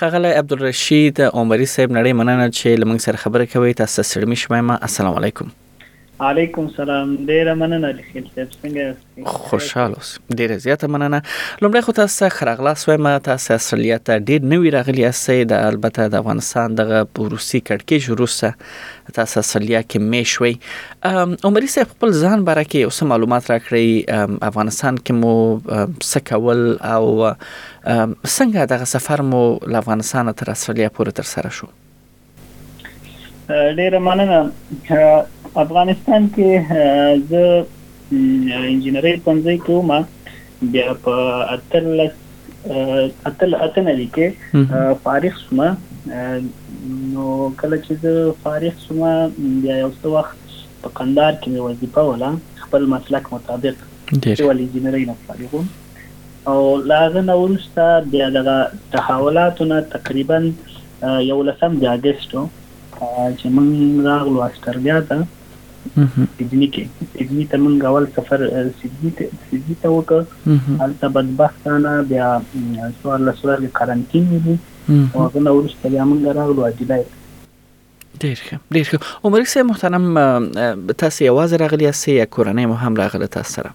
ښاغلی عبدالرشید عمری صاحب نړۍ مننه چې له موږ سره خبرې کوئ تاسو ته ستړي مشې وایم السلام علیکم علیکم سلام ډیره مننه علي خیل صاحب څنګه یاست خوشحال اوس ډیره زیاته مننه لومړی خو تاسو ته خرغلاس وایم تاسو اصلیت ته ډیر نوی راغلی یاست د البته د افغانستان دغه روسي کډکیج روسه تاسو اصلیا کې میشوي عمري صاحب خپل ځان باره کې اوس معلومات راکړي افغانستان کې مو سکول او څنګه دغه سفر مو له افغانستانه تر استرالیا پورې ترسره شو؟ ډیره مننه افغانستان کې زه انجنیری پنځه کې ومه بیا په اتلس اتل اتنه دي کې فارغ شوم نو کله چې زه فارغ شوم بیا یو څه وخت په قندار کې مې وظیفه ولا خپل مسلک مطابق ډیر ولې انجنیری نه فارغ وم او له هغه نه وروسته بیا دغه تحولاتو نه تقریبا یولسم د اګست و چې موږ راغلو استرالیا ته سیدني کې سیدني ته موږ اول سفر سیدني ته سیدني ته وکړ هلته بدبختانه بیا څوارلس ورځې قرنطین وو او هغه نه وروسته بیا موږ راغلو اډیلای ته ډیر ښه ډیر ښه عمر صاحب محترم تاسو یوازې راغلی یاست یا کورنۍ مو هم راغله تاسو سره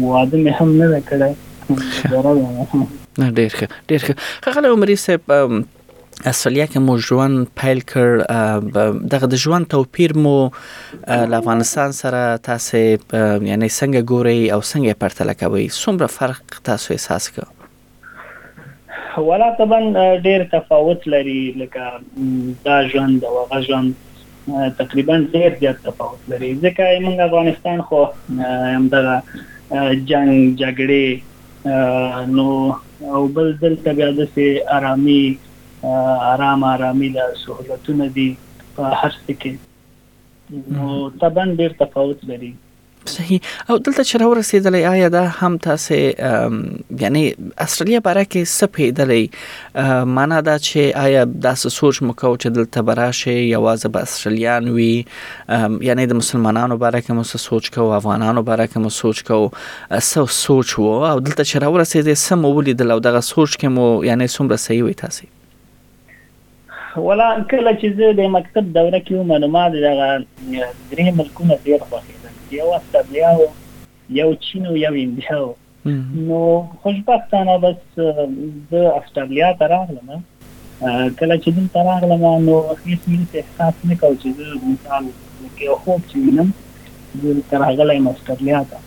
واده مې هم نه ده کړی ګره یم. نه ډېر ښه ډېر ښه ښاغلی عمري صاحب استرالیا کې مو ژوند پیل کړ دغه د ژوند توپیر مو له افغانستان سره تاسو یعنی څنګه ګوري او څنګه پرتله کوي څومره فرق تاسو احساس کړ ولا طبعا ډیر تفاوت لري لکه دا ژوند او هغه ژوند تقریبا ډیر زیات تفاوت لري ځکه موږ افغانستان خو همدغه جنگ جګړې نو او بل دلته بیا داسې آرامي آرام آرامي ده سهولتونه دي په هر څه کې نو طبعا ډیر تفاوت لري صحیح او دلته چې راورسېدلې آیا دا هم تاسو یعنی استرالیا باره کې سپېدلې معنا دا چې آیا دا سوچ مو کو چې دلته براشه یوازې به استرالیان وي یعنی د مسلمانانو باره کې مو سوچ کو افغانانو باره کې مو سوچ کو سو سوچ وو او دلته چې راورسېدې سم ولیدل او دغه سوچ کې مو یعنی څومره صحیح وي تاسو ولا کله چې زه د مکتب دوره کې وم نو ما دغه درې ملکونه ډېر خوښېدل چې یو استرلیا و یو چین و یو انډیا و نو خوشبختانه بس زه استرلیا ته راغلم کله چې دلته راغلم نو هیڅ مې احساس نه کاوه چې زه مثال لکه یو خوب چې وینم زه دلته راغلی یم استرلیا ته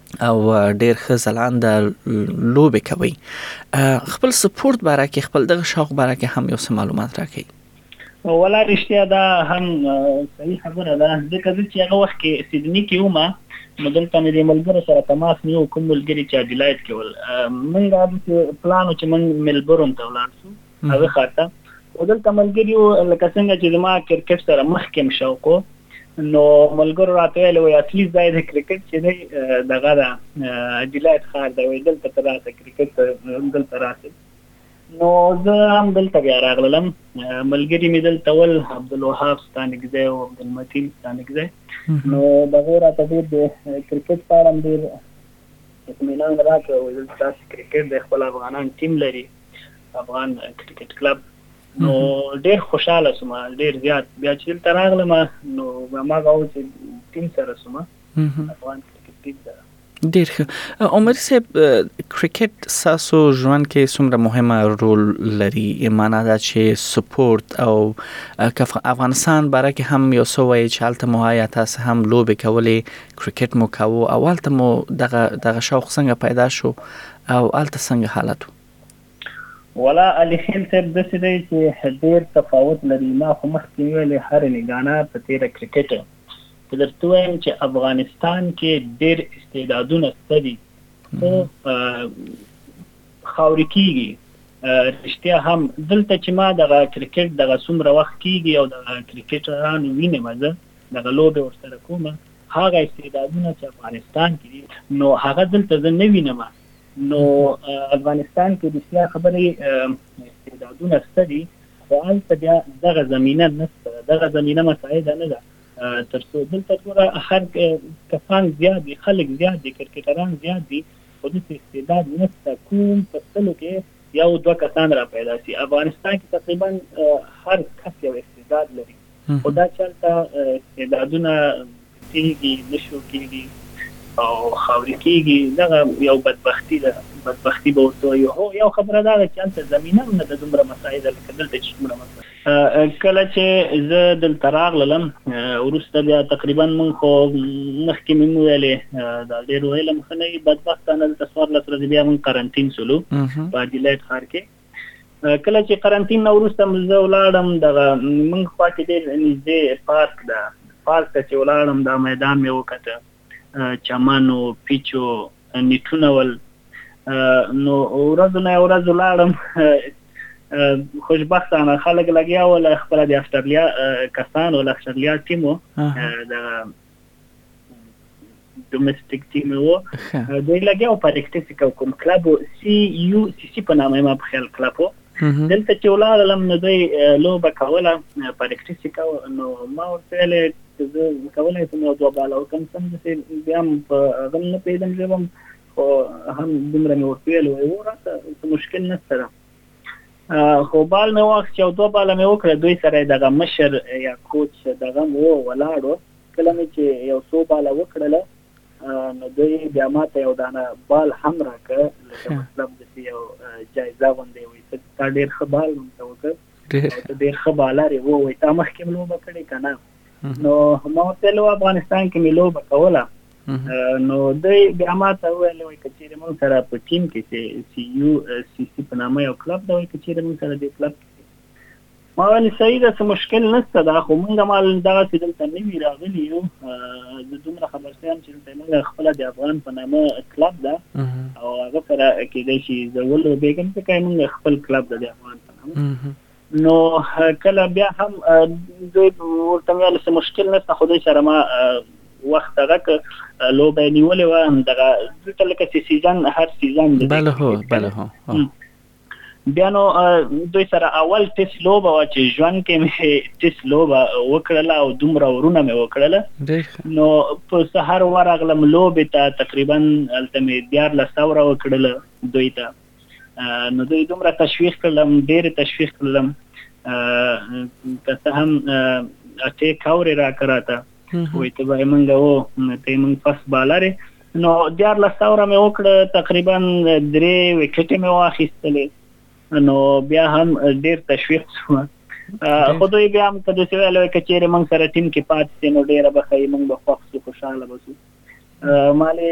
او ډیر ښه ځلاند لوبه کوي خپل سپورت باره کې خپل دغه شوق باره کې هم یو څه معلومات راکړي ولا رښتیا دا هم صحیح خبره ده ځکه چې هغه وخت کې سیدنی کې ومه نو دلته مې د ملګرو سره تماس نیو کوم ملګري چې اډیلاید کې ول موږ د پلان چې موږ ملبورن ته ولاړ شو هغه ښار ته او دلته ملګریو لکه څنګه چې زما کرکټ سره مخکې هم شوق و نو ملګرو راته ویل وایي اصلي ځای د کرکټ چې دی دغه ده ډیلایټ ښار دی وایي دلته ته راسه کرکټ ته دلته راسه نو زه هم دلته بیا راغلم ملګري مې دلته ول عبدالوهاب ستانکزی او عبدالمتین ستانکزی نو دغه راته ډېر د کرکټ په اړه هم ډېر اطمینان راکړ ویل تاسو کرکټ د خپل افغانان ټیم لري افغان کرکټ کلب نو ډیر خوشاله سوم ډیر زیات بیا چې دلته راغلم نو ما غواړم چې ټیم سره سوم افغان کرکټ ټیم سره ډیر ښه عمر صاحب کرکټ ساسو ژوند کې څومره مهمه رول لري معنا دا چې سپورت او افغانستان باره کې هم یو څو وایي چې حالت مو آیا تاسو هم لوبې کولې کرکټ مو کاوه اول ته مو دغه دغه شوق څنګه پیدا شو او هلته څنګه حالت وو. ولا علي خېل صاحب داسې دی چې ډېر تفاوت لري ما خو مخکې ويلې هره نګانه په تېره کرکټ یم که درته ووایم چې افغانستان کې ډېر استعدادونه شته دي خو خاورې کېږي رښتیا هم دلته چې ما دغه کرکټ دغه څومره وخت کېږي او دغه کرکټرانو وینم زه دغه لوبې ورسره کوم هغه استعدادونه چې افغانستان کې دي نو هغه دلته زه نه وینم نو افغانستان کې د سیا خبرې استعدادونه شته دي خو هلته بیا دغه زمینه نشته دغه زمینه مساعده نه ده تر څو دلته ټول هر کسان زیات دي خلک زیات دي کرکټران زیات دي خو د استعداد نشته کوم په سلو کې یو دوه کسان را پیدا شي افغانستان کې تقریبا هر کس یو استعداد لري خو دا چې هلته استعدادونه پټېږي، نه شو کېږي او خاورې کېږي، دغه یو بدبختي ده، بدبختي به ورته وایو. هو، یو خبره دا ده چې هلته زمینه هم نه ده دومره مساعده لکه دلته چې څومره مساعده ده. کله چې زه دلته راغللم، وروسته بیا تقریبا موږ خو مخکې مې هم ویلې دا ډېر علم ښه نه وي، بدبختانه دلته څوارلس ورځې بیا موږ قرنطین شولو په اډیلایډ ښار کې. کله چې قرنطین نه وروسته زه ولاړم دغه موږ خوا کې ډېر نږدې پارک ده پارک ته چې ولاړم دا میدان مې وکته چمن و پیچو نیټونه ول نو ورځو نه ورځ ولاړم خوشبختانه خلک لګیا ول خپل د استرالیا کسان ول استرالیا ټیم د ډومېسټک ټیم وو دوی لګیاو په رښتې سي کوم کلب سی یو سی سی په نامه ما په خیال کلب وو دلته چې ولاړم نو دوی لوبه کوله په رښتې سي کو نو ما ورته ویل زه کولای سم یو دوه بالا وکم سم چې بیا هم په غم نه پیدم ژبم خو هم دومره مې ورته ویل وایي وراته مشکل نشته خو بال مې واخیست او دوه باله مې وکړه دوی سره دغه مشر یا کوچ دغه مو ولاړو کله مې چې یو څو باله وکړله نو دوی بیا ما ته یو دانه بال هم راکړ لکه مطلب داسې یو جایزه غوندې وایي ته تا ډېر ښه بال مونږ ته وکړ او ته ډېر ښه بالر یې ووایي تا مخکې هم لوبه کړې که نه نو ما ورته ویل افغانستان کې مې لوبه کوله نو دی بیا ما ته وویل وایي که چېرې موږ سره په ټیم کې چې سی یو سی سی په نامه یو کلب ده وایي که چېرې موږ سره دې کلب کې ما ویل صحیح ده څه مشکل نشته دا خو موږ مال دغسې دلته نوي راغلي یو زه دومره خبر شوی یم چې دلته موږ خپله د افغان په نامه کلب ده او هغه سره کېدای شي زه ولوبېږم ځکه یې موږ خپل کلب ده د افغان په نامه نو کله بیا هم دوی ورته مې ویل چې مشکل نشته خو دوی سره ما وخت هغه که لوبه یې نیولې وه همدغه دلته لکه چې سیزن هر سیزن دی بله هو بله هو بیا نو دوی سره اول تیس لوبه وه چې ژوند کې مې تیس لوبه وکړله او دومره ورونه مې وکړله نو په سهار ورغلم لوبې ته تقریبا هلته مې دیارلس اوره وکړله دوی ته نو دوی دومره تشویق کړلم ډیر تشویق کړلم که څه هم اټې کورې را کراته وې ته به موږ وو ته موږ پس بالره نو دیار لس اوره مې وکړه تقریبا درې وکټې مې واخیستلې نو بیا هم ډیر تشویق شو خو دوی بیا هم کده چې ویل کچېره موږ سره ټیم کې پاتې نو ډیره بخې موږ به خوښ خوشاله وسو مالې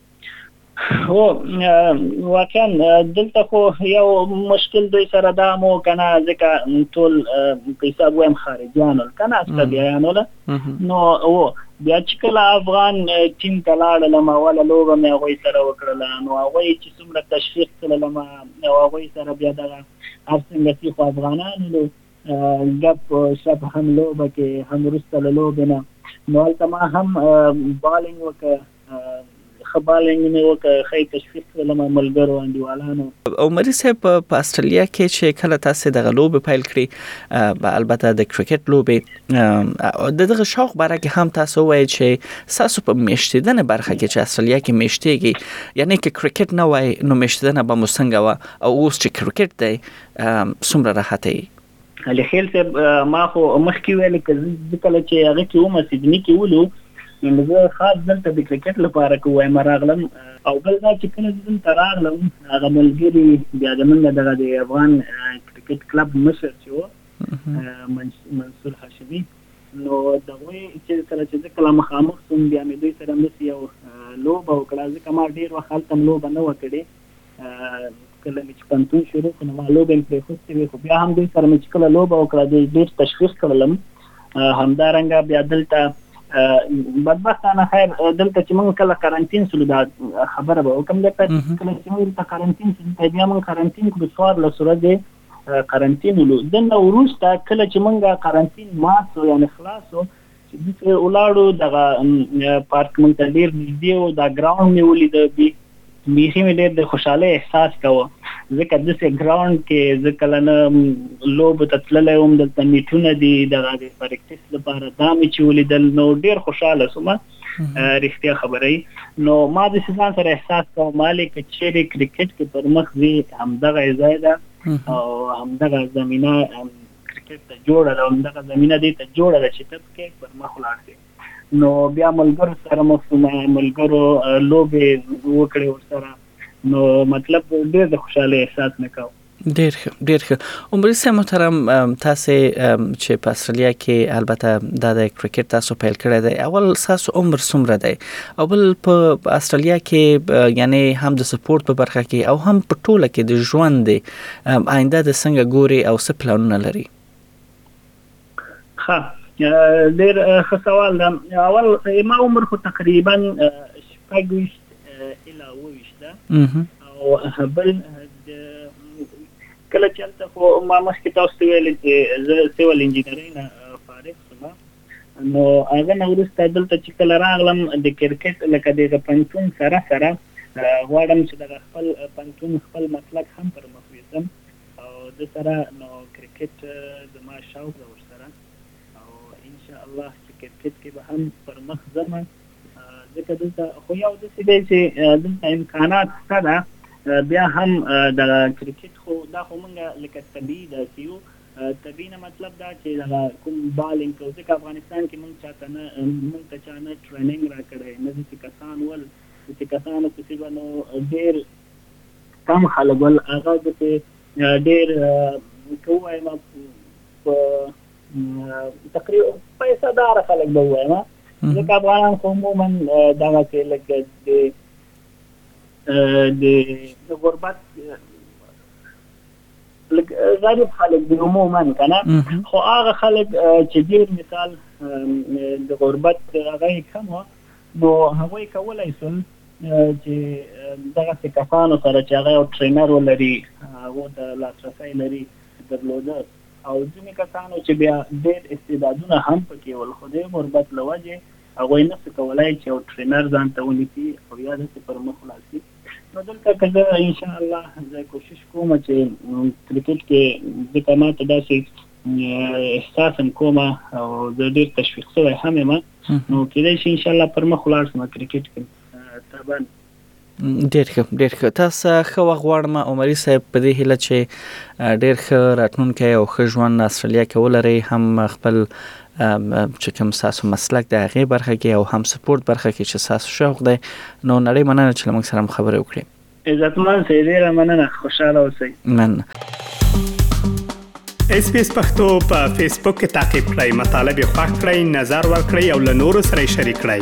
هو واقعا دلته خو یو مشکل دوی سره دا مو کنه ځکه ټول په حساب وایم خارجيان ول کنه استبیان ول نو او بیا چې کله افغان ټیم ته لاړل ما ولا لوبه مې هغه سره وکړله نو هغه چې څومره تشویق کړل ما هغه سره بیا دا هر څنګه چې خو افغانانو له ګپ شپ هم لوبه کې هم رسته لوبه نه نو البته ما هم بالینګ وکړ ښه بالینګ مې وکړ، ښه یې تشویق کړلم ملګرو انډیوالانو. عمري صاحب په استرالیا کې چې کله تاسو دغه لوبه پیل کړی البته د کرکټ لوبه د دغه شوق باره کې هم تاسو وایي چې تاسو په میشتیدنه برخه کې چې استرالیا کې میشتيږي یعنی کې کرکټ نه وای نو میشتیدنه به مو څنګه و او اوس چې کرکټ دی څومره راحت یې علي خیل صاحب ما خو مخکې ویل که زه کله چې هغه کې وم سیدنی کې ولو نو زه خاص دلته د کرکټ لپاره کې وایم راغلم او بل دا چې کله زه دلته راغلم هغه ملګري بیا زمونږ دغه د افغان کرکټ کلب مشر چې و منصور هاشمي نو د هغوی چې سره چې زه کله مخامخ شوم بیا مې دوی سره مس یو لوبه وکړه ځکه ما ډېر وخت هلته لوبه نه وه کړې کله مې چې پنتون شروع کړ نو ما لوبه یې پرېښوستې وې خو بیا هم دوی سره مې چې کله لوبه وکړه دوی ډېر تشویق کړلم همدارنګه بیا دلته بدبختانه خیر دلته چې موږ کله قرنطین سولو دا خبره به وکم د کله چې موږ په قرنطین سولو بیا موږ قرنطین کړو څوار له سره دې قرنطین ولو د نوروز ته کله چې موږ قرنطین مات سو یعنی خلاصو چې موږ پرې ولاړو دغه پارک موږ ته ډېر نږدې و دا ګراونډ مې ولید بیخي مې ډېر د خوشحالۍ احساس کاوه ځکه داسې ګراونډ کې زه کله نه لوبو ته تللی وم دلته میټونه دي دغه د پریکټیس لپاره دا مې چې ولیدل نو ډېر خوشحاله شوم رښتیا خبره نو ما د ځان سره احساس کاوه مالې که چیرې کرکټ کې پر مخ ځي همدغه ځای ده او همدغه زمینه کرکټ ته جوړه ده همدغه زمینه دې ته جوړه ده چې ته پکې پر مخ ولاړ شې نو بیا ملګرو سره مخ شو ملګرو لوبې وکړې ورسره نو مطلب ډېر د خوشاله احساس نه کاوه ډیر ښه ډیر ښه عمر سه محترم تاسو چې په استرالیا کې البته د کرکټ تاسو پیل کړی دی اول تاسو عمر څومره دی او بل په استرالیا کې یعنی هم د سپورت په برخه کې او هم په ټوله کې د ژوند آینده د څنګه ګورې او څه پلانونه لري؟ ښه ډیر ښه سوال ده اول ما عمر خو تقریبا شپږ ویشت الا اوویشت ده او بل کله چې هلته خو ما مخکې تاسو ته ویل چې زه سیول انجینرۍ نه فارغ شوم نو هغه نه وروسته دلته چې کله راغلم د کرکټ لکه دغه پنتون سره سره غواړم چې دغه خپل پنتون خپل مسلک هم پر مخ یوسم او د سره نو کرکټ زما شوق ده ورسره او ان شاء الله چې کرکټ کې به هم پر مخ ځم ځکه دلته خو یو داسې دی چې دلته امکانات شته ده بیا هم د کرکټ خو دا خو مونږ لکه طبیعي داسې یو تبی نه مطلب دا چی دغه کوم بالینګ کوو ځکه افغانستان کی مونږ چاته نه مونږ ته چا نه ټریننګ راکړی نه دسی کسان ول دسی کسانو پسی به نو ډیر کم خلګ ول هغه دسی ډیر که ووایم په تقریبا پیسه دار خلګ به ووایم ځکه افغانان خو عموما دغه سی لګ د د غربت لکه غریب خلک دی عموما کنه خو هغه خلک چې ډیر مثال د غربت هغه کم نو هغه کولای شول چې دغه څه کسانو سره چې هغه یو ټرینر ولري هغه ته لاسرسی لري درلوده او ځینې کسانو چې بیا ډېر استعدادونه هم پکې ول خو د غربت له وجې هغوی نه سو کولای چې یو ټرینر ځان ته ونیسي او یا داسې پر مخ ولاړ سي نو دلته که زه ان شاء الله زه کوشش کوم چې کرکټ کې ځکه ما ته داسې احساس هم کوم او زه ډیر تشویق شوی هم یم نو کېدای شي ان شاء الله پر مخ ولاړ سم کرکټ کې طبعا ډیر ښه ډیر ښه تاسو ته ښه وخت غواړم عمری صاحب په دې هیله چې ډیر ښه راتلونکی او ښه ژوند استرالیا کې ولرئ هم خپل چې کوم تاسو مسلک د هغه برخه کې او هم سپورت برخه کې چې تاسو شوق دی نو نړۍ مننه چې لمن سره خبرې وکړي عزتمن سي ډیره مننه خوشاله اوسئ مننه اس پی اس پختو په فیسبوک کې تا کې پلی مطلب یو فاک کړئ نظر ور کړئ او له نورو سره شریک کړئ